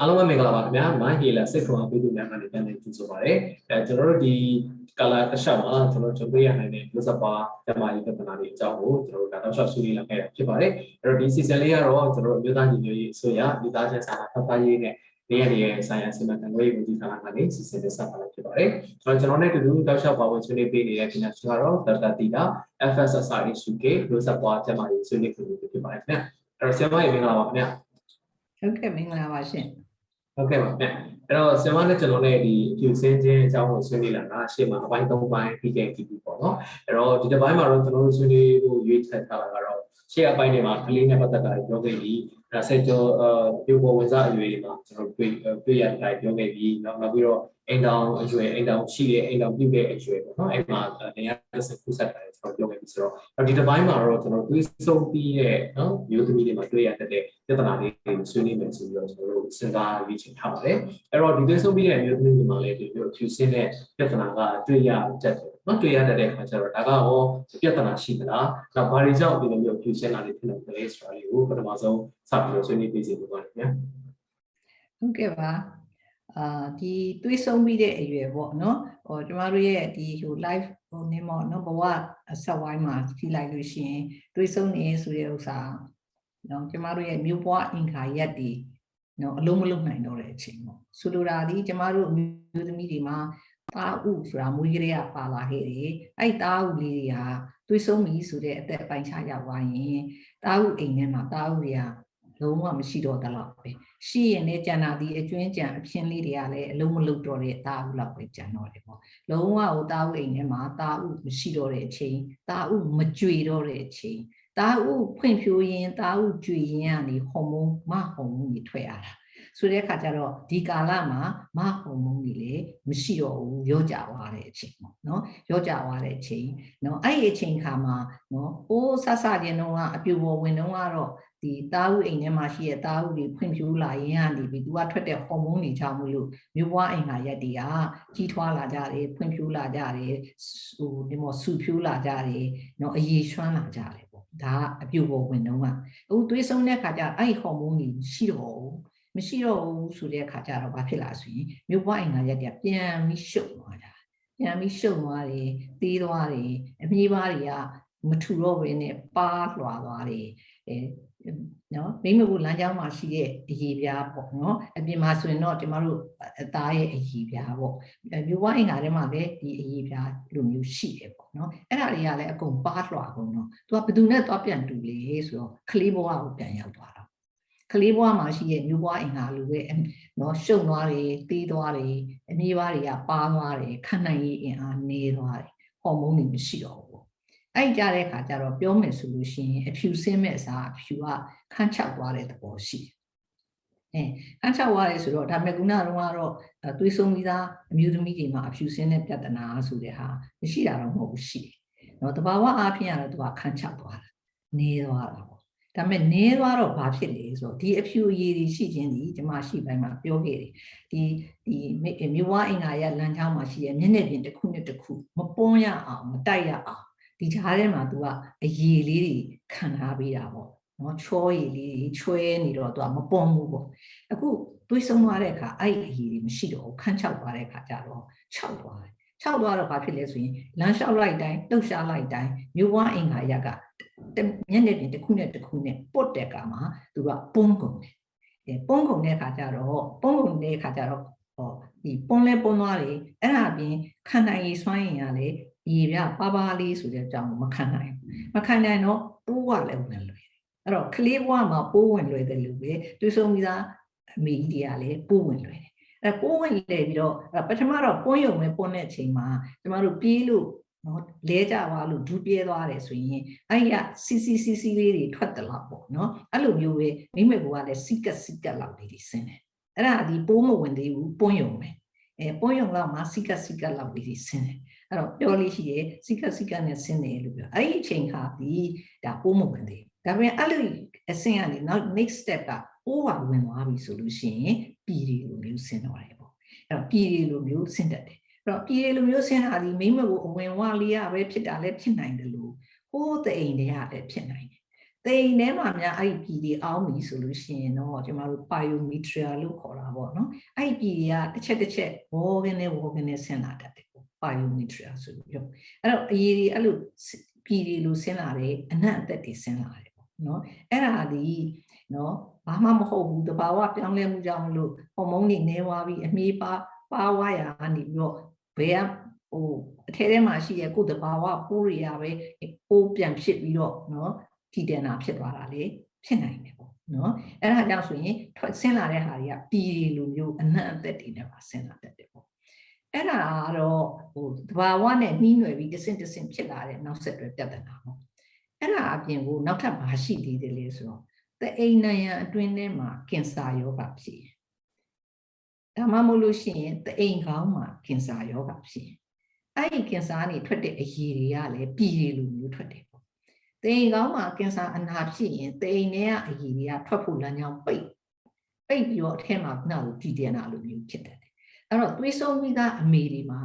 အားလုံးပဲမင်္ဂလာပါခင်ဗျာမိုင်းဟီလာစစ်ခွန်ပြည်သူများကနေပြန်လည်ကြိုဆိုပါရစေအဲကျွန်တော်တို့ဒီ color တစ်ချက်မှာကျွန်တော်ကျွန်တော်ရနိုင်တဲ့ user bar တမကြီးပြဿနာတွေအကြောင်းကိုကျွန်တော်တို့ကတော့ရှော့ဆွေးနွေးလာခဲ့တာဖြစ်ပါတယ်အဲ့တော့ဒီ season လေးကတော့ကျွန်တော်တို့အမျိုးသားညီညွတ်ရေးအစိုးရဒီသားချင်းစာနာဖတ်သားရေးနဲ့နေရတဲ့ဆိုင်ရာစီမံခန့်ခွဲရေးဝန်ကြီးဌာနကနေစီစဉ်ပေးဆက်ပါလာဖြစ်ပါတယ်ကျွန်တော်ကျွန်တော်နဲ့တူတူတောက်လျှောက်ပါဝင်ဆွေးနွေးပေးနေတဲ့ခင်ဗျာကျွန်တော်တော့ Dr. Tita FSSR UK user bar တမကြီးဆွေးနွေးခွင့်ပြုဖြစ်ပါတယ်ခင်ဗျာအဲ့တော့ဆရာမရေမင်္ဂလာပါခင်ဗျာဟုတ်ကဲ့မင်္ဂလာပါရှင် ဟုတ်ကဲ့ပါဗျ။အဲ့တော့ဆင်မနဲ့ကျွန်တော်နဲ့ဒီအကျူစင်းချင်းအကြောင်းကိုဆွေးနွေးလာတာရှေ့မှာအပိုင်း၃ပိုင်းပြီးခဲ့ပြီးပြီပေါ့နော်။အဲ့တော့ဒီတစ်ပိုင်းမှာတော့ကျွန်တော်တို့ဆွေးနွေးဖို့ရွေးချယ်ထားတာကတော့ရှေ့အပိုင်းတွေမှာကလေးနဲ့ပတ်သက်တာပြောခဲ့ပြီး အဲဆက်ကျော်အာဒီဘောဝင်စားအရွယ်တွေမှာကျွန်တော်တွေ့တွေ့ရတဲ့အပြောခဲ့ပြီးနောက်နောက်ပြီးတော့အိမ်တောင်အရွယ်အိမ်တောင်ရှိတဲ့အိမ်တောင်ပြုတဲ့အရွယ်ပေါ့နော်။အဲ့မှာနေရာဆက်ခုဆက်တာကျွန်တော်ပြောခဲ့ပြီးဆိုတော့ဒီတစ်ပိုင်းမှာတော့ကျွန်တော်တွေးဆုံးပြီးတဲ့နော်မျိုးသမီးတွေမှာတွေ့ရတဲ့ပြဿနာလေးတွေဆွေးနွေးမယ်ဆိုပြီးတော့ကျွန်တော်တို့စဉ်းစားရွေးချယ်ထားပါတယ်။အဲ့တော့ဒီသွေးဆုံးပြီးတဲ့အမျိုးသမီးတွေမှာလည်းဒီလိုဖြူစင်းတဲ့ပြဿနာကတွေ့ရတတ်တယ်။ နော်တွေ့ရတတ်တဲ့အခါကျတော့ဒါကရောပြဿနာရှိသလား။နောက်ဘာတွေကြောင့်ဒီလိုမျိုးဖြူစင်းတာတွေဖြစ်နေလဲဆိုတာလေးကိုပထမဆုံးစပြီးတော့ဆွေးနွေးပေးစီလိုပါတယ်ခင်ဗျာဟုတ်ကဲ့ပါအာဒီတွေးဆုံးပြီးတဲ့အရွယ်ပေါ့နော်ဟိုကျမတို့ရဲ့ဒီဟို live ဟိုနေမောနော်ဘဝအဆက်ဝိုင်းမှာကြည့်လိုက်လို့ရှိရင်တွေးဆုံးနေဆိုတဲ့ဥစ္စာနော်ကျမတို့ရဲ့မြို့ဘဝအင်္ဂါရက်ဒီနော်အလုံးမလုံးနိုင်တော့တဲ့အချိန်ပေါ့ဆိုလိုတာဒီကျမတို့အမျိုးသမီးတွေမှာ တာဥဆိုတာမွေးကလေးကပါလာခဲ့တယ်အဲ့တာဥလေးတွေကတွေးဆုံးပြီဆိုတဲ့အသက်အပိုင်းခြားရောက်သွားရင်တာဥအိမ်ထဲမှာတာဥတွေကလုံးဝမရှိတော့တလောက်ပဲရှိရင်လည်းကျန်တာဒီအကျွင်းကြံအဖြစ်လေးတွေကလည်းအလုံးမလုံးတော့တဲ့တာဥလောက်ပဲကျန်တော့တယ်ပေါ့လုံးဝဟိုတာဥအိမ်ထဲမှာတာဥမရှိတော့တဲ့အချိန်တာဥမကြွေတော့တဲ့အချိန်တာဥဖွင့်ဖြိုးရင်တာဥကြွေရင်ကနေဟော်မုန်းမဟော်မုန်းကြီးထွက်ရတာ ဆိုတဲ့အခါကျတော့ဒီကာလမှာမဟော်မုန်းကြီးလေမရှိတော့ဘူးရောကြသွားတဲ့အချိန်ပေါ့နော်ရောကြသွားတဲ့အချိန်နော်အဲ့ဒီအချိန်ခါမှာနော်အိုးဆဆခြင်းတော့ကအပြူပေါ်ဝင်တော့ကတော့ဒီတာဥအိမ်ထဲမှာရှိတဲ့တာဥတွေဖွင့်ဖြိုးလာရင်ကနေပြီးသူကထွက်တဲ့ဟော်မုန်းတွေကြောင့်မလို့မျိုးပွားအိမ်ဟာရက်တွေကကြီးထွားလာကြတယ်ဖွင့်ဖြိုးလာကြတယ်ဟိုဒီမော်ဆူဖြိုးလာကြတယ်နော်အရေရွှမ်းလာကြတယ်ပေါ့ဒါကအပြူပေါ်ဝင်တော့ကအခုသွေးဆုံးတဲ့ခါကျအဲ့ဒီဟော်မုန်းတွေရှိတော့ဘူး မရှိတော့ဘူးဆိုတဲ့အခါကျတော့ဘာဖြစ်လာဆိုရင်မြို့ပွားအင်္ဂါရက်တွေကပြန်ပြီးရှုပ်သွားတာပြန်ပြီးရှုပ်သွားတယ်သေးသွားတယ်အမြေးပါးတွေကမထူတော့ဘဲနဲ့ပါလွှာသွားတယ်အဲနော်မိမဘူးလမ်းကြောင်းမှာရှိတဲ့အရေးပြားပေါ့နော်အပြင်မှာဆိုရင်တော့ကျမတို့အသားရဲ့အရေးပြားပေါ့မြို့ပွားအင်္ဂါထဲမှာလည်းဒီအရေးပြားလိုမျိုးရှိတယ်ပေါ့နော်အဲ့ဒါတွေကလည်းအကုန်ပါလွှာကုန်တော့သူကဘယ်သူနဲ့သွားပြန်တူလေဆိုတော့ခလေးဘဝကိုပြန်ရောက်သွားတာက လေးဘဝမှာရှိတဲ့မျိုးဘဝအင်္ဂါလိုပဲနော်ရှုံသွားတယ်တီးသွားတယ်အမြေးဘဝတွေကပါသွားတယ်ခန္ဓာရည်အင်အားနေသွားတယ်ဟော်မုန်းတွေမရှိတော့ဘူးအဲ့ကြတဲ့အခါကျတော့ပြောမယ်ဆိုလို့ရှိရင်အဖြူဆင်းမဲ့အစားအဖြူကခန်းချောက်သွားတဲ့သဘောရှိတယ်။အဲခန်းချောက်သွားတယ်ဆိုတော့ဒါမဲ့ကုနာတော့ကတော့သွေးဆုံးပြီးသားအမျိုးသမီးတွေမှာအဖြူဆင်းတဲ့ပြဿနာဆိုတဲ့ဟာမရှိတာတော့မဟုတ်ဘူးရှိတယ်။နော်တဘာဝအားဖြင့်ကတော့သူကခန်းချောက်သွားတာ။နေသွားတာပေါ့။ ဒါမဲ့နေသွားတော့ဘာဖြစ်လဲဆိုတော့ဒီအဖြူအရည်တွေရှိခြင်းဒီကျွန်မရှိပိုင်းမှာပြောခဲ့တယ်။ဒီဒီမြို့ဝအင်္ဂါရလမ်းကြောင်းမှာရှိတဲ့မျက်နှာပြင်တစ်ခုနဲ့တစ်ခုမပွန်းရအောင်မတိုက်ရအောင်ဒီကြားထဲမှာ तू ကအရေလေးတွေခံထားပေးတာပေါ့နော်ချောရည်လေးတွေချွဲနေတော့ तू ကမပွန်ဘူးပေါ့အခုတွေးဆုံးသွားတဲ့အခါအဲ့အရေတွေမရှိတော့ဘူးခန်းချောက်သွားတဲ့အခါကျတော့ခြောက်သွားတယ်ခြောက်သွားတော့ဘာဖြစ်လဲဆိုရင်လမ်းလျှောက်လိုက်တိုင်းလှုပ်ရှားလိုက်တိုင်းမြို့ဘွားအင်္ဂါရက မျက်နှာပြင်တစ်ခုနဲ့တစ်ခုနဲ့ပုတ်တဲ့အခါမှာ तू ကပွန်းကုန်တယ်အဲပွန်းကုန်တဲ့အခါကျတော့ပွန်းကုန်တဲ့အခါကျတော့ဟောဒီပွန်းလဲပွန်းသွားတယ်အဲ့ဒါအပြင်ခန္ဓာရည်စွမ်းရင်ကလည်းရေပြပါပါလေးဆိုတဲ့အကြောင်းကိုမခံနိုင်ဘူးမခံနိုင်တော့ပိုးကလည်းဝင်လွယ်တယ်အဲ့တော့ကလေးဘဝမှာပိုးဝင်လွယ်တယ်လို့ပဲတွေးဆုံးပြီးသားအမေကြီးတွေကလည်းပိုးဝင်လွယ်တယ်အဲ့ပိုးဝင်လေပြီးတော့ပထမတော့ပွန်းယုံပဲပွန်းတဲ့အချိန်မှာကျမတို့ပြေးလို့ နော်လဲကြပါလို့ဒူးပြဲသွားတယ်ဆိုရင်အဲ့ရစီစီစီစီလေးတွေထွက်တယ်လို့ပေါ့နော်အဲ့လိုမျိုးပဲမိမေကလည်းစီကက်စီကက်လောက်လေးတွေဆင်းတယ်အဲ့ဒါဒီပိုးမဝင်သေးဘူးပွန်းယုံပဲအဲပွန်းယုံလောက်မှာစီကက်စီကက်လောက်လေးတွေဆင်းတယ်အဲ့တော့ပြောလို့ရှိရဲစိကစိကနဲ့ဆင်းတယ်လို့ပြောအဲ့ဒီအချိန်ခါပြီးဒါပိုးမဝင်သေးဒါပေမဲ့အဲ့လိုအဆင့်ကနေနောက် next step ကပိုးပါဝင်သွားပြီဆိုလို့ရှိရင်ပြည်ရီလိုမျိုးဆင်းတော့တယ်ပေါ့အဲ့တော့ပြည်ရီလိုမျိုးဆင်းတတ်တယ်အဲ့ တော့ပြည်ရီလိုမျိုးဆင်းတာဒီမိမကိုအဝင်ဝလေးရပဲဖြစ်တာလည်းဖြစ်နိုင်တယ်လို့ဟိုးတဲ့အိမ်တွေကလည်းဖြစ်နိုင်တယ်တိမ်ထဲမှာများအဲ့ဒီပြည်တွေအောင်းပြီဆိုလို့ရှိရင်တော့ကျမတို့ biometria လို့ခေါ်တာပေါ့နော်အဲ့ဒီပြည်တွေကတစ်ချက်တစ်ချက်ဘောကနေဘောကနေဆင်းလာတတ်တယ်ပေါ့ biometria ဆိုပြီးတော့အဲ့တော့အရေးတွေအဲ့လိုပြည်တွေလိုဆင်းလာတယ်အနံ့အသက်တွေဆင်းလာတယ်ပေါ့နော်အဲ့ဒါဒီနော်ဘာမှမဟုတ်ဘူးတဘာဝပြောင်းလဲမှုကြောင့်မလို့ဟော်မုန်းတွေနေသွားပြီးအမေးပါပါဝါရာကနေပြီးတော့ ဘယ်ကဟိုအထဲထဲမှာရှိရဲ့ကိုယ်တဘာဝပိုးတွေရပဲပိုးပြန်ဖြစ်ပြီးတော့နော်တည်တယ်နာဖြစ်သွားတာလေဖြစ်နိုင်တယ်ပေါ့နော်အဲ့ဒါကြောင့်ဆိုရင်ထွက်ဆင်းလာတဲ့ဟာတွေကပြည်တွေလိုမျိုးအနှံ့အသက်တွေနဲ့ပါဆင်းလာတတ်တယ်ပေါ့အဲ့ဒါကတော့ဟိုတဘာဝနဲ့နှီးနွယ်ပြီးတစ်ဆင့်တစ်ဆင့်ဖြစ်လာတဲ့နောက်ဆက်တွဲပြဿနာပေါ့အဲ့ဒါအပြင်ကိုနောက်ထပ်ဘာရှိသေးတယ်လဲဆိုတော့တအိမ်နိုင်ရန်အတွင်းထဲမှာကင်ဆာယောဂဖြစ်ရင် ဒါမှမဟုတ်လို့ရှိရင်တအိမ်ကောင်းမှာကင်ဆာယောဂဖြစ်ရင်အဲ့ဒီကင်ဆာကနေထွက်တဲ့အရည်တွေကလည်းပြည်ရည်လိုမျိုးထွက်တယ်ပေါ့တအိမ်ကောင်းမှာကင်ဆာအနာဖြစ်ရင်တအိမ်ထဲကအရည်တွေကထွက်ဖို့လမ်းကြောင်းပိတ်ပိတ်ပြီးတော့အထက်မှာခုနကဒီတင်နာလိုမျိုးဖြစ်တယ် အဲ့တော့သွေးဆုံးပြီးသားအမေတွေမှာ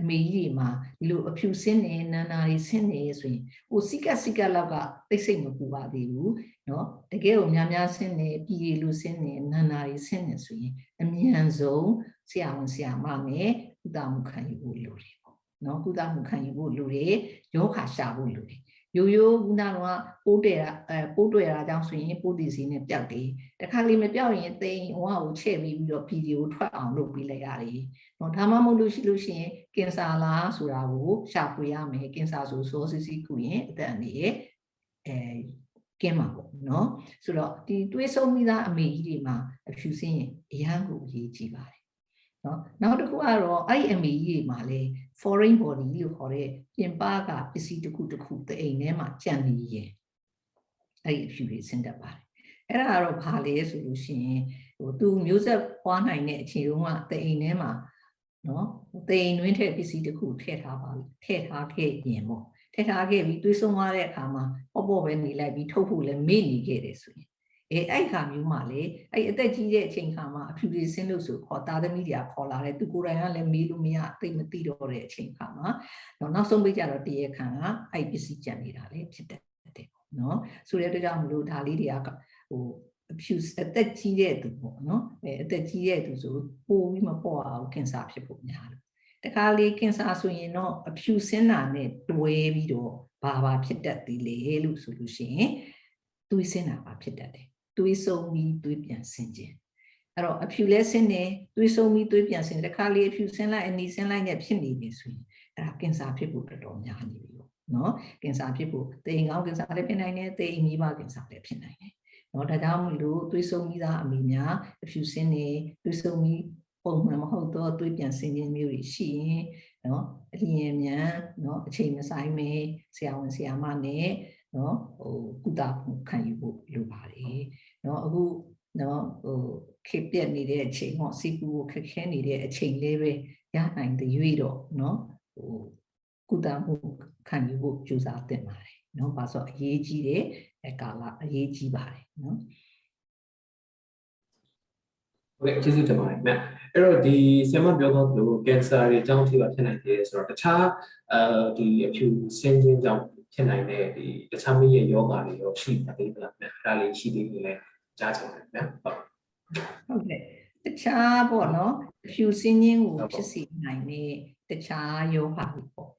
အမေကြီးတွေမှာဒီလိုအဖြူဆင်းနေနန္နာတွေဆင်းနေဆိုရင်ဟိုစိကစိကလောက်ကသိစိတ်မပူပါသေးဘူးเนาะတကယ်ကိုများများဆင်းနေပြည်ရလူဆင်းနေနန္နာတွေဆင်းနေဆိုရင်အမြန်ဆုံးဆရာဝန်ဆရာမနဲ့ကုသမှုခံယူဖို့လိုတယ်ပေါ့เนาะကုသမှုခံယူဖို့လိုတယ်ယောဂါရှာဖို့လိုတယ် ရိုးရိုးခုနကပိုးတယ်အဲပိုးတွေ့တာကြောင့်ဆိုရင်ပိုးတည်စီနဲ့ပျောက်တယ်တခါလေမပျောက်ရင်သိရင်ဝါကိုချဲ့ပြီးပြီးတော့ဗီဒီယိုထွက်အောင်လုပ်ပြီးလိုက်ရတယ်နော်ဒါမှမဟုတ်လို့ရှိလို့ရှိရင်ကင်ဆာလားဆိုတာကိုရှာဖွေရမယ်ကင်ဆာဆိုစောစစ်စစ်ကုရင်အသက်အန္တရာယ်အဲကင်းမှာပေါ့နော်ဆိုတော့ဒီတွေးဆုံးမိသားအမေကြီးတွေမှာအဖြူစင်းရင်အရန်ကိုအရေးကြီးပါတယ် နော်နောက်တစ်ခုကတော့အဲ့ဒီအမေကြီးတွေမှာလေ foreign body လို့ခေါ်တဲ့ပြင်ပကပစ္စည်းတစ်ခုတစ်ခုတအိမ်ထဲမှာကြံနေရင်အဲ့ဒီအဖြူတွေဆင်းတတ်ပါတယ်အဲ့ဒါကတော့ဘာလဲဆိုလို့ရှိရင်ဟိုသူမျိုးဆက်ပွားနိုင်တဲ့အချိန်တုန်းကတအိမ်ထဲမှာနော်တအိမ်တွင်းထည့်ပစ္စည်းတစ်ခုထည့်ထားပါထည့်ထားခဲ့ရင်ပေါ့ထည့်ထားခဲ့ပြီးတွေးဆုံးသွားတဲ့အခါမှာပေါ့ပေါ့ပဲနေလိုက်ပြီးထုတ်ဖို့လည်းမေ့နေခဲ့တယ်ဆိုရင် အဲအဲ့ခါမျိုးမှလေအဲ့အသက်ကြီးတဲ့အချိန်ခါမှာအဖြူတွေဆင်းလို့ဆိုခေါ်သားသမီးတွေကခေါ်လာတယ်သူကိုယ်တိုင်ကလည်းမေးလို့မရသိမသိတော့တဲ့အချိန်ခါမှာတော့နောက်ဆုံးပိတ်ကြတော့တရေခံကအဲ့ပစ္စည်းကြံနေတာလေဖြစ်တယ်တဲ့ပေါ့နော်ဆိုတဲ့အတွက်ကြောင့်မလို့ဒါလေးတွေကဟိုအဖြူအသက်ကြီးတဲ့သူပေါ့နော်အဲအသက်ကြီးတဲ့သူဆိုပိုပြီးမပေါ့အောင်ကင်ဆာဖြစ်ဖို့များတယ်တခါလေကင်ဆာဆိုရင်တော့အဖြူစင်းတာနဲ့တွဲပြီးတော့ဘာဘာဖြစ်တတ်သေးလေလို့ဆိုလို့ရှိရင်သွေးစင်းတာပါဖြစ်တတ်တယ် သွေးဆုံးပြီးသွေးပြန်ဆင်းခြင်းအဲ့တော့အဖြူလဲဆင်းတယ်သွေးဆုံးပြီးသွေးပြန်ဆင်းတယ်တခါလေအဖြူဆင်းလိုက်အနီဆင်းလိုက်နဲ့ဖြစ်နေပြီဆိုရင်အဲ့ဒါကင်ဆာဖြစ်ဖို့တော်တော်များနေပြီပေါ့နော်ကင်ဆာဖြစ်ဖို့တိမ်ကောင်းကင်ဆာလည်းဖြစ်နိုင်တယ်တိမ်မိဘကင်ဆာလည်းဖြစ်နိုင်တယ်နော်ဒါကြောင့်မလို့သွေးဆုံးပြီးသားအမိများအဖြူဆင်းနေသွေးဆုံးပြီးပုံမှန်မဟုတ်တော့သွေးပြန်ဆင်းခြင်းမျိုးတွေရှိရင်နော်အလျင်မြန်နော်အချိန်မဆိုင်မဲဆရာဝန်ဆရာမနဲ့နော်ဟိုကုသမှုခံယူဖို့လိုပါတယ် နော်အခုနော်ဟိုခေပြက်နေတဲ့အချိန်ပေါ့စီပူကိုခက်ခဲနေတဲ့အချိန်လေးပဲရနိုင်တဲ့ရွေးတော့နော်ဟိုကုသမှုခံယူဖို့ကြိုးစားတင်ပါတယ်နော်ဘာလို့အရေးကြီးတဲ့ကာလအရေးကြီးပါတယ်နော်ဟုတ်ကဲ့ကျေးဇူးတင်ပါတယ်ခင်ဗျအဲ့တော့ဒီဆရာမပြောတော့လို့ကင်ဆာတွေအကြောင်းထိပါဖြစ်နိုင်တယ်ဆိုတော့တခြားအဲဒီအဖြူဆင်းခြင်းကြောင့်ဖြစ်နိုင်တဲ့ဒီတခြားမိရဲ့ယောဂါတွေရောရှိသေးသလားခင်ဗျအဲ့ဒါလေးရှိသေးတယ်လဲ ကြားချင်တယ်ခင်ဗျဟုတ်ဟုတ်ကဲ့တခြားပေါ့နော်ဖြူစင်းခြင်းကိုဖြစ်စေနိုင်တဲ့တခြားယောဂတွေပေါ့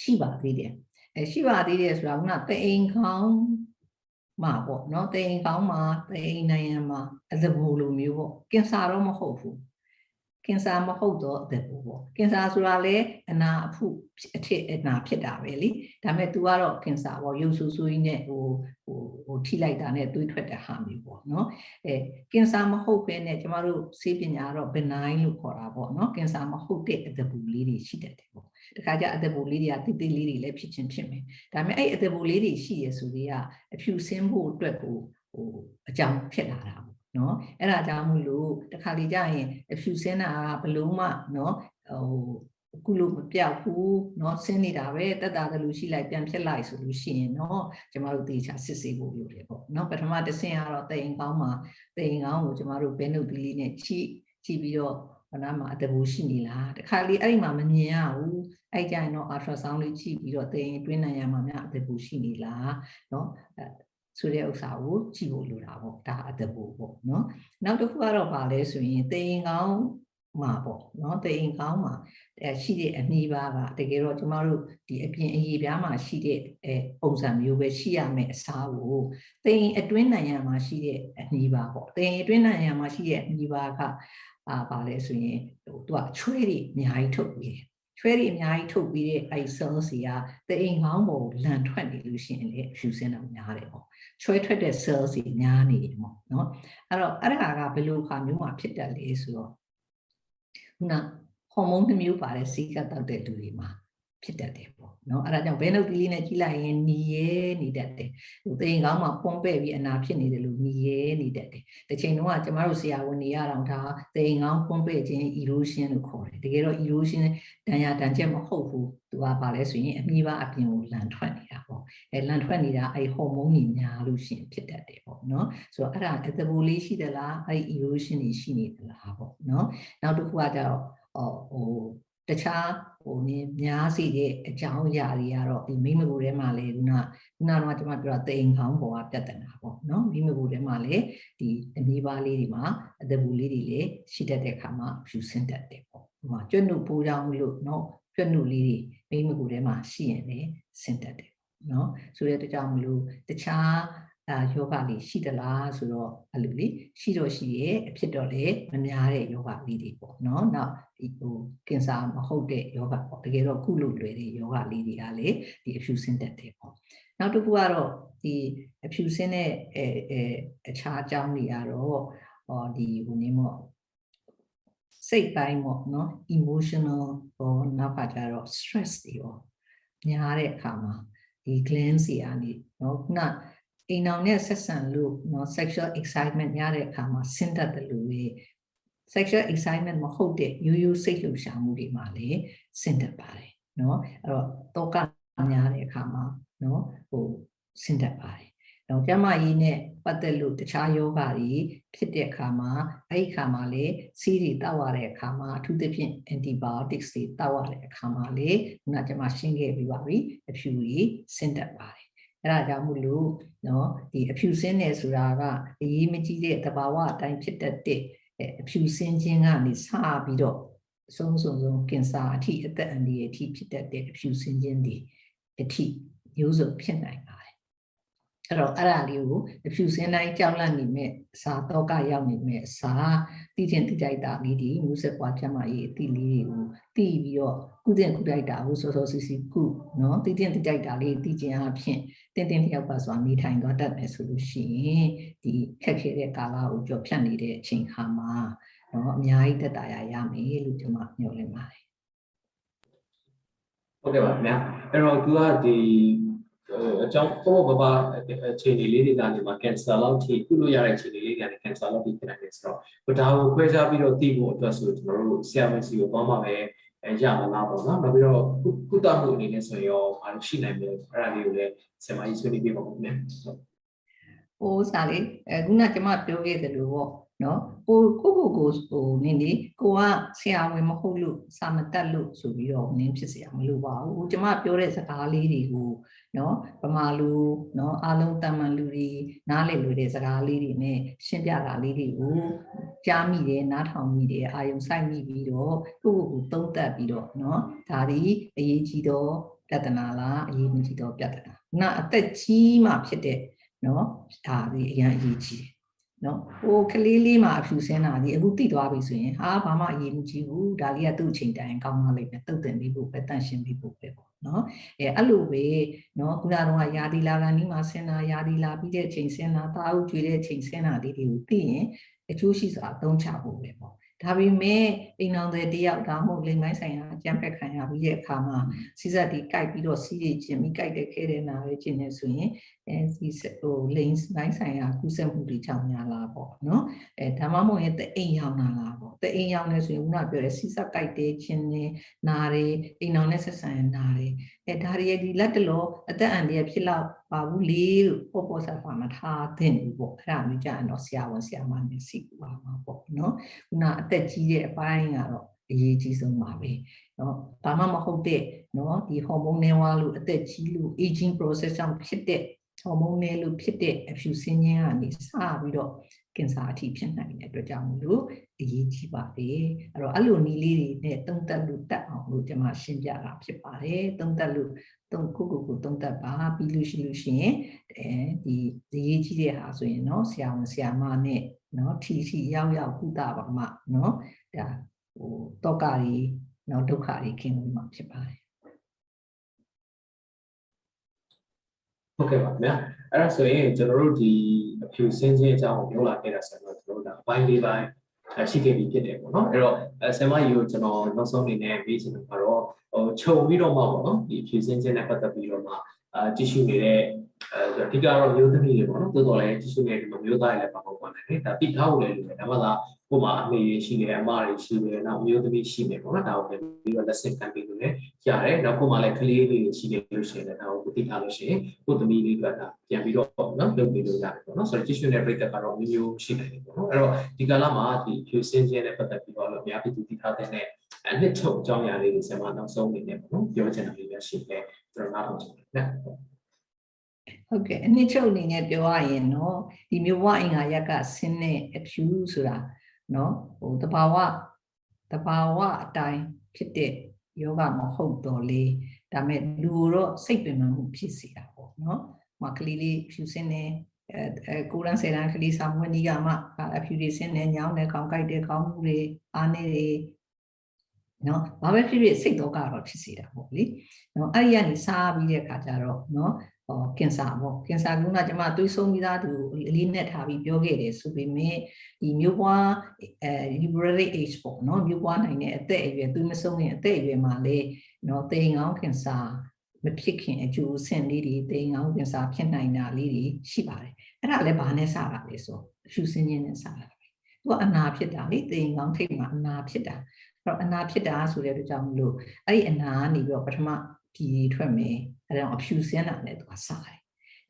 ရှိပါသေးတယ်အဲရှိပါသေးတယ်ဆိုတာကတအိမ်ခေါင်းမှာပေါ့နော်တအိမ်ခေါင်းမှာတအိမ်နိုင်ငံမှာအသဘူလိုမျိုးပေါ့ကင်ဆာတော့မဟုတ်ဘူး ကင်ဆာမဟုတ်တော့အသက်ဘူးပေါ့ကင်ဆာဆိုတာလေအနာအဖုအထစ်အနာဖြစ်တာပဲလေဒါပေမဲ့ तू ကတော့ကင်ဆာပေါ့ရုပ်ဆူဆူကြီးနဲ့ဟိုဟိုဟိုထိလိုက်တာနဲ့တွေးထွက်တဲ့ဟာမျိုးပေါ့နော်အဲကင်ဆာမဟုတ်ဘဲနဲ့ကျမတို့ဆေးပညာကတော့ benign လို့ခေါ်တာပေါ့နော်ကင်ဆာမဟုတ်တဲ့အသက်ဘူးလေးတွေရှိတတ်တယ်ပေါ့တခါကျအသက်ဘူးလေးတွေကတိတိလေးတွေလည်းဖြစ်ချင်းဖြစ်မယ်ဒါပေမဲ့အဲ့အသက်ဘူးလေးတွေရှိရဆိုတွေက အဖြူစင်းဖို့အတွက်ကိုဟိုအကြောင်းဖြစ်လာတာပေါ့ နော်အဲ့ဒါကြောင့်မို့လို့တခါလေကြာရင်အဖြူစင်းတာကဘလုံးမှနော်ဟိုအခုလို့မပြောက်ဘူးเนาะဆင်းနေတာပဲတက်တာကလူရှိလိုက်ပြန်ဖြစ်လိုက်ဆိုလို့ရှိရင်เนาะကျမတို့တေချာစစ်ဆေးဖို့လိုတယ်ပေါ့เนาะပထမတစ်ဆင့်ကတော့တိမ်ကောင်းမှာတိမ်ကောင်းကိုကျမတို့ဘဲနုတ်ပီလေးနဲ့ချိကြည့်ပြီးတော့ဘာနာမှာအတဘူရှိနေလားတခါလေအဲ့ဒီမှာမမြင်ရဘူးအဲ့ကြရင်တော့ ultrasound လေးကြည့်ပြီးတော့တိမ်တွင်းနိုင်ရမှာများအတဘူရှိနေလားเนาะ ဆိုတဲ့ဥစ္စာကိုကြည့်ဖို့လိုတာပေါ့ဒါအတဘူပေါ့နော်နောက်တစ်ခုကတော့ဗာလဲဆိုရင်တေရင်ကောင်းမှာပေါ့နော်တေရင်ကောင်းမှာအဲရှိတဲ့အနှီးပါးကတကယ်တော့ကျမတို့ဒီအပြင်အရေးပြားမှာရှိတဲ့အဲပုံစံမျိုးပဲရှိရမယ်အစားကိုတေရင်အတွင်းနိုင်ရမှာရှိတဲ့အနှီးပါးပေါ့တေရင်အတွင်းနိုင်ရမှာရှိတဲ့အနှီးပါးကအာဗာလဲဆိုရင်ဟိုသူကချွဲတွေအများကြီးထုတ်ပြီးတယ် ချွဲတွေအများကြီးထုတ်ပြီးတဲ့အဲ cells တွေကတအိမ်ကောင်းပေါ်လန်ထွက်နေလို့ရှိရင်လေဖြူစင်းတော့များတယ်ပေါ့ချွဲထွက်တဲ့ cells တွေများနေတယ်ပေါ့နော်အဲ့တော့အဲ့ဒါကဘယ်လိုခါမျိုးမှာဖြစ်တတ်လဲဆိုတော့ခုနဟော်မုန်းတစ်မျိုးပါတဲ့စီးကတ်တောက်တဲ့လူတွေမှာ ဖြစ်တတ်တယ်ပေါ့နော်အဲ့ဒါကြောင့်ဘဲနှုတ်ကလေးနဲ့ကြီးလိုက်ရင်ညီရဲနေတတ်တယ်ဟိုသိရင်ကောင်းမှပွန်ပဲ့ပြီးအနာဖြစ်နေတယ်လို့ညီရဲနေတတ်တယ်တစ်ချိန်လုံးကကျမတို့ဆရာဝန်နေရတော့ဒါသိရင်ကောင်းပွန်ပဲ့ခြင်း erosion လို့ခေါ်တယ်တကယ်တော့ erosion တန်ရာတန်ချက်မဟုတ်ဘူးသူကပါလဲဆိုရင်အမြင်ပါအပြင်ကိုလန်ထွက်နေတာပေါ့အဲလန်ထွက်နေတာအဲဟော်မုန်းကြီးများလို့ရှင်ဖြစ်တတ်တယ်ပေါ့နော်ဆိုတော့အဲ့ဒါအသဘိုးလေးရှိသလားအဲ erosion တွေရှိနေသလားပေါ့နော်နောက်တစ်ခုကကြတော့ဟို တခြားဟိုနည်းများစီတဲ့အကြောင်းအရာတွေကတော့ဒီမိမကူထဲမှာလေခုနခုနတော့ကျွန်မပြောတာတိမ်ခေါင်းပေါ်ကပြဿနာပေါ့နော်မိမကူထဲမှာလေဒီအနည်းပါးလေးတွေမှာအသက်ဘူးလေးတွေလေရှိတတ်တဲ့ခါမှာဖြူစင်တတ်တယ်ပေါ့ဒီမှာကျွတ်နုပိုးကြောင်လို့နော်ကျွတ်နုလေးတွေမိမကူထဲမှာရှိရင်လေစင်တတ်တယ်နော်ဆိုတဲ့တကြောင်မလို့တခြား အာယောဂလေးရှိသလားဆိုတော့အဲ့လိုလေရှိတော့ရှိရဲ့အဖြစ်တော့လေမများတဲ့ယောဂလေးတွေပေါ့နော်နောက်ဒီဟိုကင်ဆာမဟုတ်တဲ့ယောဂပေါ့တကယ်တော့ကုလို့လွယ်တဲ့ယောဂလေးတွေကလေဒီအဖြူစင်းတက်တယ်ပေါ့နောက်တစ်ခုကတော့ဒီအဖြူစင်းတဲ့အဲအဲအခြားအကြောင်းတွေကတော့ဟောဒီဟိုနေမော့စိတ်ပိုင်းပေါ့နော် emotional ဟောနောက်ကကျတော့ stress တွေရောများတဲ့အခါမှာဒီ glands တွေကနေနော်ခုန အိမ်အောင်နဲ့ဆက်ဆံလို့နော် sexual excitement ရတဲ့အခါမှာဆင်းတတ်တယ်လို့ပဲ sexual excitement မဟုတ်တဲ့ရိုးရိုးစိတ်လှုပ်ရှားမှုတွေမှာလည်းဆင်းတတ်ပါတယ်နော်အဲ့တော့တောကများတဲ့အခါမှာနော်ဟိုဆင်းတတ်ပါတယ်တော့ကျမကြီးနဲ့ပတ်သက်လို့တခြားယောဂတွေဖြစ်တဲ့အခါမှာအဲ့ဒီအခါမှာလေစီးတွေတောက်ရတဲ့အခါမှာအထူးသဖြင့် antibiotics တွေတောက်ရတဲ့အခါမှာလေခုနကကျမရှင်းခဲ့ပြီးပါပြီအဖြူကြီးဆင်းတတ်ပါတယ် အဲ့ဒါကြောင့်မို့လို့နော်ဒီအဖြူစင်းနေဆိုတာကအရေးမကြီးတဲ့သဘာဝအတိုင်းဖြစ်တတ်တဲ့အဖြူစင်းခြင်းကနေစပြီးတော့အဆုံးစုံဆုံးကင်ဆာအထိအသက်အန္တရာယ်အထိဖြစ်တတ်တဲ့အဖြူစင်းခြင်းတွေအထိမျိုးစုံဖြစ်နိုင်ပါတယ်အဲ့တော့အဲ့ဒါလေးကိုအဖြူစင်းတိုင်းကြောက်လန့်နေမဲ့စာတော့ကရောက်နေမဲ့စာတည်ခြင်းတည်ကြိုက်တာလေးဒီမျိုးဆက်ပွားချမ်းမရေးအတိလေးတွေကိုတည်ပြီးတော့ကုသင်ကုတိုက်တာကိုစောစောစီစီကုနော်တည်ခြင်းတည်ကြိုက်တာလေးတည်ခြင်းအဖြစ် တင်းတင်းလျောက်ပါစွာနေထိုင်သွားတတ်မယ်ဆိုလို့ရှိရင်ဒီခက်ခဲတဲ့ကာလကိုကြော်ဖြတ်နေတဲ့အချိန်ခါမှာတော့အများကြီးတက်တာရရမယ်လို့ကျွန်မညွှန်လင်းပါတယ်ဟုတ်ကဲ့ပါခင်ဗျာအဲ့တော့သူကဒီအကြောင်းပေါ်ပေါ်ပါအခြေအနေလေးတွေကနေမှာကင်ဆာလောက်ထိပြုလို့ရတဲ့အခြေအနေလေးတွေကနေကင်ဆာလောက်ထိဖြစ်နိုင်တယ်ဆိုတော့ဒါကိုခွဲခြားပြီးတော့သိဖို့အတွက်ဆိုကျွန်တော်တို့ဆရာမစီကိုသွားမှာပဲ အဲရမလားပေါ့နော်နောက်ပြီးတော့ကုသမှုအနေနဲ့ဆိုရင်ရောဘာလို့ရှိနိုင်မလဲအဲ့ဒါလေးကိုလည်းဆရာမကြီးဆွေးနွေးပြပါဦးခင်ဗျာဟိုစားလေအဲခုနကကျွန်မပြောခဲ့သလိုပေါ့ နော်ကိုကိုကိုကိုဟိုနင်းလေကိုကဆရာဝန်မဟုတ်လို့စာမတတ်လို့ဆိုပြီးတော့နင်းဖြစ်စရာမလိုပါဘူးကျမပြောတဲ့စကားလေးတွေကိုနော်ဗမာလူနော်အားလုံးတာမန်လူတွေနားလည်လို့တဲ့စကားလေးတွေနဲ့ရှင်းပြတာလေးတွေကိုကြားမိတယ်နားထောင်မိတယ်အာယုံစိုက်မိပြီးတော့ကိုကိုကိုသုံးသပ်ပြီးတော့နော်ဒါဒီအရေးကြီးတော့ပြဿနာလားအရေးမကြီးတော့ပြဿနာခုနအသက်ကြီးမှဖြစ်တဲ့နော်ဒါဒီအရင်အရေးကြီးတယ် နော်ဟိုကလေးလေးမှာအဖြူစင်းတာဒီအခုတိသွားပြီဆိုရင်ဟာဘာမှအရေးမကြီးဘူးဒါလေးကသူ့အချိန်တိုင်းကောင်းသွားလိမ့်မယ်တုတ်တင်ပြီးဖို့ပဲတန့်ရှင်းပြီးဖို့ပဲပေါ့နော်အဲအဲ့လိုပဲနော်ခုနကတော့ယာဒီလာကန်ဒီမှာဆင်းတာယာဒီလာပြီးတဲ့အချိန်ဆင်းတာတာအုပ်ကျွေးတဲ့အချိန်ဆင်းတာလေးတွေကိုသိရင်အကျိုးရှိစွာအသုံးချဖို့ပဲပေါ့ ဒါပေမဲ့အိမ်အောင်တဲ့တယောက်ဒါမှမဟုတ်လိမ်ပိုင်းဆိုင်ရာအကြံဖက်ခံရပြီးတဲ့အခါမှာစီစက်ဒီကြိုက်ပြီးတော့စီးရခြင်းပြီးကြိုက်တဲ့ခဲတဲ့နာပဲခြင်းနေဆိုရင်အဲဒီဟိုလိမ်ပိုင်းဆိုင်ရာကူးစက်မှုတွေကြောင့်များလားပေါ့နော်အဲဒါမှမဟုတ်ရင်တအိမ်ရောက်နာလားပေါ့တအိမ်ရောက်နေဆိုရင်ခုနပြောတဲ့စီစက်ကြိုက်တဲ့ခြင်းနေနာတွေအိမ်အောင်နဲ့ဆက်ဆံရနာတွေအဲဒါတွေဒီလက်တလောအသက်အန္တရာယ်ဖြစ်လောက် ပါဘူးလေလို့ပေါ်ပေါ်ဆာဆာမထားသင့်ဘူးပေါ့အဲ့ဒါမျိုးကြရင်တော့ဆရာဝန်ဆရာမနဲ့စီပါမှာပေါ့နော်ခုနအသက်ကြီးတဲ့အပိုင်းကတော့အရေးကြီးဆုံးပါပဲเนาะဘာမှမဟုတ်တဲ့เนาะဒီဟော်မုန်းနေဝါလို့အသက်ကြီးလို့ aging process ကြောင့်ဖြစ်တဲ့ ဟော်မုန်းနဲ့လို့ဖြစ်တဲ့အဖြူစင်းခြင်းကနေစပြီးတော့ ကင်ဆာအထိဖြစ်နိုင်တဲ့အတွက်ကြောင့်မလို့အရေးကြီးပါတယ်အဲ့တော့အဲ့လိုနည်းလေးတွေနဲ့သုံးသက်လို့တတ်အောင်လို့ကျွန်မရှင်းပြတာဖြစ်ပါတယ်သုံးသက်လို့သုံးခုခုခုသုံးသက်ပါပြီးလို့ရှိလို့ရှိရင်အဲဒီအရေးကြီးတဲ့ဟာဆိုရင်เนาะဆရာဝန်ဆရာမနဲ့เนาะထီထီရောက်ရောက်ကုသပါမှเนาะဒါဟိုတောကတွေเนาะဒုက္ခတွေခင်းလို့မှဖြစ်ပါတယ် ဟုတ်ကဲ့ပါခင်ဗျာအဲ့ဒါဆိုရင်ကျွန်တော်တို့ဒီအဖြူစင်းချင်းအကြောင်းကိုပြောလာခဲ့တာဆိုတော့ကျွန်တော်တို့ဒါအပိုင်းလေးပိုင်းအရှိခဲ့ပြီဖြစ်တယ်ပေါ့နော်အဲ့တော့ဆမ်မကြီးကိုကျွန်တော်နောက်ဆုံးအနေနဲ့မေးချင်တာကတော့ဟိုခြုံပြီးတော့မှပေါ့နော်ဒီအဖြူစင်းချင်းနဲ့ပတ်သက်ပြီးတော့မှအာတ िश နေတဲ့အဲအဓိကတော့မျိုးသမီးတွေပေါ့နော်တိုးတော်လည်းတ िश နေတဲ့ဒီမျိုးသားတွေလည်းပါပေါ့ပေါ့နေဒါတိထားဖို့လည်းလိုတယ်ဒါမှသာ ကိုမှအမေရှိတယ်အမတွေရှိတယ်နောက်မျိုးသမီးရှိတယ်ပေါ့နော်ဒါကိုပြီးတော့ lesson ခံပြီးလို့လည်းရတယ်နောက်ကိုမှလည်းကလေးလေးတွေရှိတယ်လို့ရှိရင်လည်းဒါကိုသိထားလို့ရှိရင်ကိုသမီးလေးတွေကပြန်ပြီးတော့နော်လုပ်ပြီးလို့ရတယ်ပေါ့နော်ဆိုတော့ tissue နဲ့ break ကတော့မျိုးမျိုးရှိတယ်ပေါ့နော်အဲ့တော့ဒီကာလမှာဒီ fuse စင်းခြင်းနဲ့ပတ်သက်ပြီးတော့လည်းအများပြည်သူသိထားတဲ့အနှစ်ချုပ်အကြောင်းအရာလေးတွေဆင်မနောက်ဆုံးအနေနဲ့ပေါ့နော်ပြောချင်တာလေးပဲရှိတယ်ကျွန်တော်နားထောင်ချင်တယ်နော်ဟုတ်ကဲ့အနှစ်ချုပ်အနေနဲ့ပြောရရင်တော့ဒီမျိုးဝအင်္ဂါရက်ကဆင်းတဲ့အဖြူဆိုတာ နော်ဟိုတဘာဝတဘာဝအတိုင်းဖြစ်တဲ့ယောဂမဟုတ်တော့လေဒါမဲ့လူတော့စိတ်ပင်ပန်းမှုဖြစ်စေတာပေါ့နော်။မကလေးလေးဖြူစင်းနေအဲအဲကိုရန်ဆယ်တန်းကလေးစာမွေးနီးကမှအဖြူတွေစင်းနေညောင်းနေကောင်းကြိုက်တဲ့ကောင်းမှုတွေအားနေတွေနော်ဘာပဲဖြစ်ဖြစ်စိတ်တော့ကတော့ဖြစ်စေတာပေါ့လေ။နော်အဲ့ဒီကနေစားပြီးတဲ့အခါကျတော့နော် ဟောကင်ဆာပေါ့ကင်ဆာကကကျွန်မတွေးဆုံးပြီးသားသူအလေးနဲ့ထားပြီးပြောခဲ့တယ်ဆိုပေမဲ့ဒီမျိုးပွားအဲ liberate age ပေါ့နော်မျိုးပွားနိုင်တဲ့အသက်အရွယ်သူမဆုံးရင်အသက်အရွယ်မှာလေနော်သေငောင်းကင်ဆာမဖြစ်ခင်အကျိုးဆင့်လေးတွေသေငောင်းကင်ဆာဖြစ်နိုင်တာလေးတွေရှိပါတယ်အဲ့ဒါလည်းဘာနဲ့စတာလဲဆိုအဖြူစင်းခြင်းနဲ့စတာပဲသူကအနာဖြစ်တာလေသေငောင်းထိတ်မှာအနာဖြစ်တာအဲ့တော့အနာဖြစ်တာဆိုတဲ့အတွက်ကြောင့်မလို့အဲ့ဒီအနာကနေပြီးတော့ပထမ ပြည်ထွက်မယ်အဲ့တော့အဖြူစင်းတာနဲ့သူကစတယ်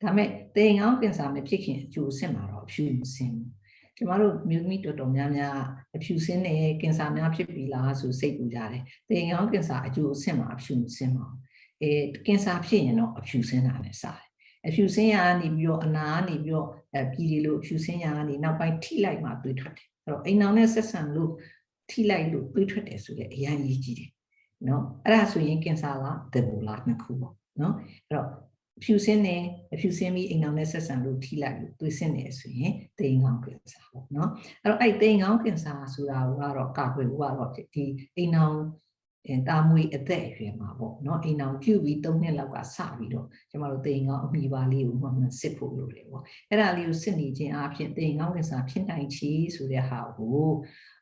ဒါမဲ့သေငောင်းကင်ဆာမဖြစ်ခင်အကျိုးဆင့်မှာတော့အဖြူမစင်းဘူးကျမတို့မြို့မိတော်တော်များများအဖြူစင်းနေကင်ဆာများဖြစ်ပြီလားဆိုစိတ်ပူကြတယ်။သေငောင်းကင်ဆာအကျိုးအဆင့်မှာအဖြူမစင်းပါဘူး။အဲကင်ဆာဖြစ်ရင်တော့အဖြူစင်းတာနဲ့စတယ်။အဖြူစင်းရကနေပြီးတော့အနာကနေပြီးတော့အဲပြည်ဒီလို့အဖြူစင်းရကနေနောက်ပိုင်းထိလိုက်မှတွေးထွက်တယ်။အဲ့တော့အိမ်အောင်နဲ့ဆက်ဆံလို့ထိလိုက်လို့တွေးထွက်တယ်ဆိုလေအရင်ကြီးကြီးတယ်။ နော်အဲ့ဒါဆိုရင်ကင်ဆာလားဒဘူလားနှစ်ခုပေါ့နော်။အဲ့တော့ဖြူစင်းနေအဖြူစင်းပြီးအိမ်အောင်နဲ့ဆက်ဆံလို့ထိလိုက်လို့သွေးစင်းနေဆိုရင်တိမ်ကောင်းကင်ဆာပေါ့နော်အဲ့တော့အဲ့တိမ်ကောင်းကင်ဆာဆိုတာကတော့ကာကွယ်ဖို့ကတော့ဒီအိမ်အောင်အဲတာမွေအသက်အရွယ်မှာပေါ့နော်အိမ်အောင်ပြုပြီး၃နှစ်လောက်ကစပြီးတော့ကျမတို့တိမ်ကောင်းအမိပါလေးကိုမှမှစစ်ဖို့လိုတယ်ပေါ့အဲ့ဒါလေးကိုစစ်နေခြင်းအပြင်တိမ်ကောင်းကင်ဆာဖြစ်နိုင်ချေဆိုတဲ့ဟာကို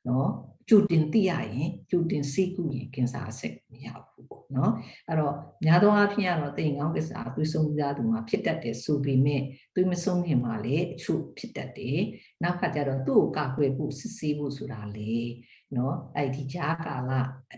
နော်ကြိုတင်သိရရင်ကြိုတင်စိတ်ကူရင်ကင်ဆာအဆက်မရဘူးပေါ့နော်အဲ့တော့များသောအားဖြင့်ကတော့တိမ်ကောင်းကင်ဆာသွေးဆုံးသားသူမှာဖြစ်တတ်တယ်ဆိုပေမဲ့သွေးမဆုံးခင်မှာလည်းအချို့ဖြစ်တတ်တယ်နောက်ခါကျတော့သူ့ကိုကာကွယ်ဖို့စစ်ဆေးဖို့ဆိုတာလေနော်အဲ့ဒီဂျားကာလ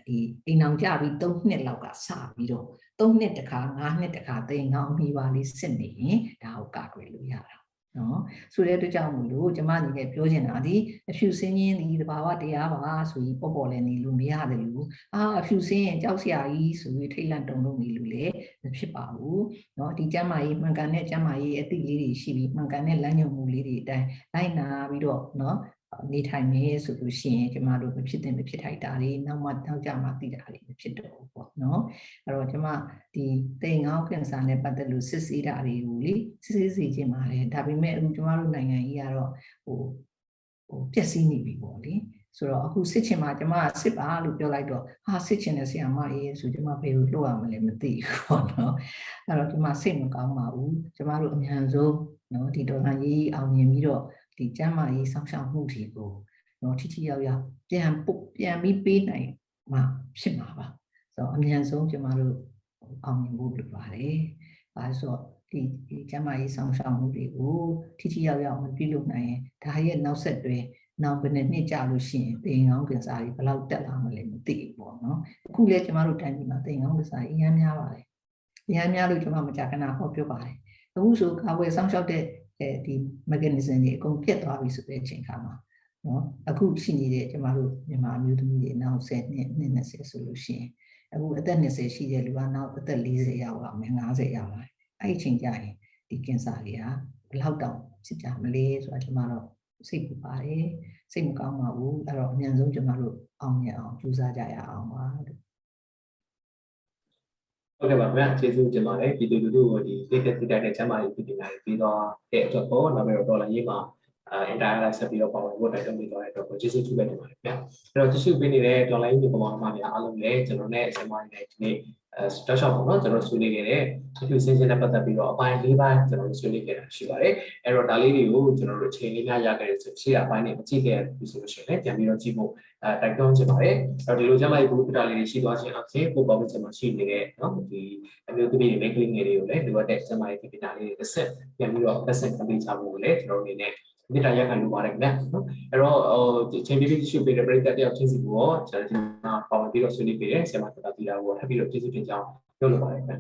ဒီအိမ်အောင်ကြပြီး၃နှစ်လောက်ကစပြီးတော့၃နှစ်တခါ၅နှစ်တခါတိမ်ကောင်းအမိပါလေးစစ်နေရင်ဒါကိုကာကွယ်လို့ရတာ နော်ဆိုတဲ့အတွက်ကြောင့်မို့လို့ကျမအနေနဲ့ပြောချင်တာဒီအဖြူစင်းရင်းဒီတဘာဝတရားပါဆိုရင်ပေါ့ပေါ့လည်းနေလို့မရတယ်လို့အာအဖြူစင်းရင်ကြောက်စရာကြီးဆိုပြီးထိတ်လန့်တုန်လို့နေလို့လည်းမဖြစ်ပါဘူးနော်ဒီကျမ်းမာရေးမှန်ကန်တဲ့ကျမ်းမာရေးအသိလေးတွေရှိပြီးမှန်ကန်တဲ့လမ်းညွှန်မှုလေးတွေအတိုင်းလိုက်နာပြီးတော့နော် နေထိုင်မယ်ဆိုလို့ရှိရင်ကျမတို့မဖြစ်တဲ့မဖြစ်ထိုက်တာတွေနောက်မှနောက်ကြမှသိတာတွေမဖြစ်တော့ဘူးပေါ့နော်အဲ့တော့ကျမဒီတိမ်ငေါကင်ဆာနဲ့ပတ်သက်လို့စစ်ဆေးတာတွေကိုလေစစ်ဆေးစီခြင်းပါတယ်ဒါပေမဲ့အခုကျမတို့နိုင်ငံကြီးကတော့ဟိုဟိုပျက်စီးနေပြီပေါ့လေဆိုတော့အခုစစ်ချင်မှာကျမစစ်ပါလို့ပြောလိုက်တော့ဟာစစ်ချင်တဲ့ဆရာမရေးဆိုကျမဘယ်လိုလုပ်ရမလဲမသိဘူးပေါ့နော်အဲ့တော့ကျမစိတ်မကောင်းပါဘူးကျမတို့အများဆုံးနော်ဒီဒေါ်လာရေးအောင်မြင်ပြီးတော့ ဒီကျမ်းမာရေးဆောင်ရှောက်မှုတွေကိုနော်ထိထိရောက်ရောက်ပြန်ပုတ်ပြန်ပြီးပေးနိုင်မှဖြစ်မှာပါဆိုတော့အမြန်ဆုံးကျမတို့အောင်မြင်ဖို့လိုပါတယ်။ဒါဆိုဒီဒီကျမ်းမာရေးဆောင်ရှောက်မှုတွေကိုထိထိရောက်ရောက်မပြုလုပ်နိုင်ရင်ဒါရဲ့နောက်ဆက်တွဲနောက်ဘယ်နှစ်နှစ်ကြာလို့ရှိရင်တင်ကောင်းကင်စာတွေဘယ်လောက်တက်လာမလဲမသိဘူးပေါ့နော်။အခုလည်းကျမတို့တိုင်းပြည်မှာတင်ကောင်းကင်စာအများများပါတယ်။အများများလို့ကျမမကြာခဏဟောပြောပါတယ်။အခုဆိုကာဝယ်ဆောင်ရှောက်တဲ့ အဲဒီ mechanism တွေအကုန်ပြတ်သွားပြီဆိုတဲ့အချိန်ခါမှာနော်အခုရှိနေတဲ့ကျမတို့မြန်မာအမျိုးသမီးတွေနောက်10နှစ်နှစ်20ဆိုလို့ရှိရင်အခုအသက်20ရှိတဲ့လူကနောက်အသက်40ရောက်လာမယ်50ရောက်လာအဲ့ဒီအချိန်ကျရင်ဒီဒီကင်ဆာတွေကဘယ်လောက်တောင်ဖြစ်ကြမလဲဆိုတာကျမတို့စိတ်ပူပါတယ်စိတ်မကောင်းပါဘူးအဲ့တော့အမြန်ဆုံးကျမတို့အောင်မြင်အောင်ကြိုးစားကြရအောင်ပါလို့ ဟုတ်ကဲ့ပါခင်ဗျာကျေးဇူးတင်ပါတယ်ပြည်သူလူထုကိုဒီတိတက်တိတက်တဲ့ကျမ်းမာရေးပြည်ပညာရေးပြီးတော့တဲ့အတွက်ပေါ့နောက်ပြီးတော့ဒေါ်လာရေးမှာ အဲ entire live ဆက်ပြီးတော့ပါဝင်ဖို့တိုက်တွန်းပေးတော့တဲ့အတွက်ကိုကျေးဇူးပြုပေးတင်ပါတယ်ခင်ဗျာအဲ့တော့တ िश ပေးနေတဲ့ဒေါ်လာရေးပြည်ပမာမှာများအားလုံးလည်းကျွန်တော်နဲ့ဆင်မနေတဲ့ဒီနေ့အဲတောက်ရှောက်ပေါ့နော်ကျွန်တော်ဆွေးနွေးခဲ့တဲ့အထူးစင်းစင်းနဲ့ပတ်သက်ပြီးတော့အပိုင်း၄ပိုင်းကျွန်တော်တို့ဆွေးနွေးခဲ့တာရှိပါတယ်အဲ့တော့ဒါလေးတွေကိုကျွန်တော်တို့အချိန်လေးများရခဲ့တဲ့ဆိုရှေ့အပိုင်းနဲ့မကြည့်ခဲ့ဘူးဆိုလို့ရှိရင်လည်းပြန်ပြီးတော့ကြည့်ဖို့အဲတိုက်တွန်းချင်ပါတယ်အဲ့တော့ဒီလိုကျမ်းမာရေးဘုရားလေးတွေရှိသွားခြင်းအပြင်ကိုပေါ့ကျွန်တော်ရှိနေတဲ့နော်ဒီအမျိုးသမီးတွေမိန်းကလေးငယ်တွေကိုလည်းလိုအပ်တဲ့ကျန်းမာရေးပညာလေးတွေတစ်ဆက်ပြန်ပြီးတော့တစ်ဆက်ကပေးချဖို့ကိုလည်းကျွန်တော်တို့အနေနဲ့ မိတာရက်ခံလိုပါတယ်ခင်ဗျာနော်အဲ့တော့ဟိုဒီချိန်ပြီးပြီးရှိပေးတဲ့ပရိသတ်တယောက်ချင်းစီကိုကျွန်တော်ဒီမှာပါဝင်ပြီးတော့ဆွေးနွေးပေးတဲ့ဆရာမတတာတီတာကိုထပ်ပြီးတော့ကျေးဇူးတင်ကြောင်းပြောလိုပါတယ်ခင်ဗျာ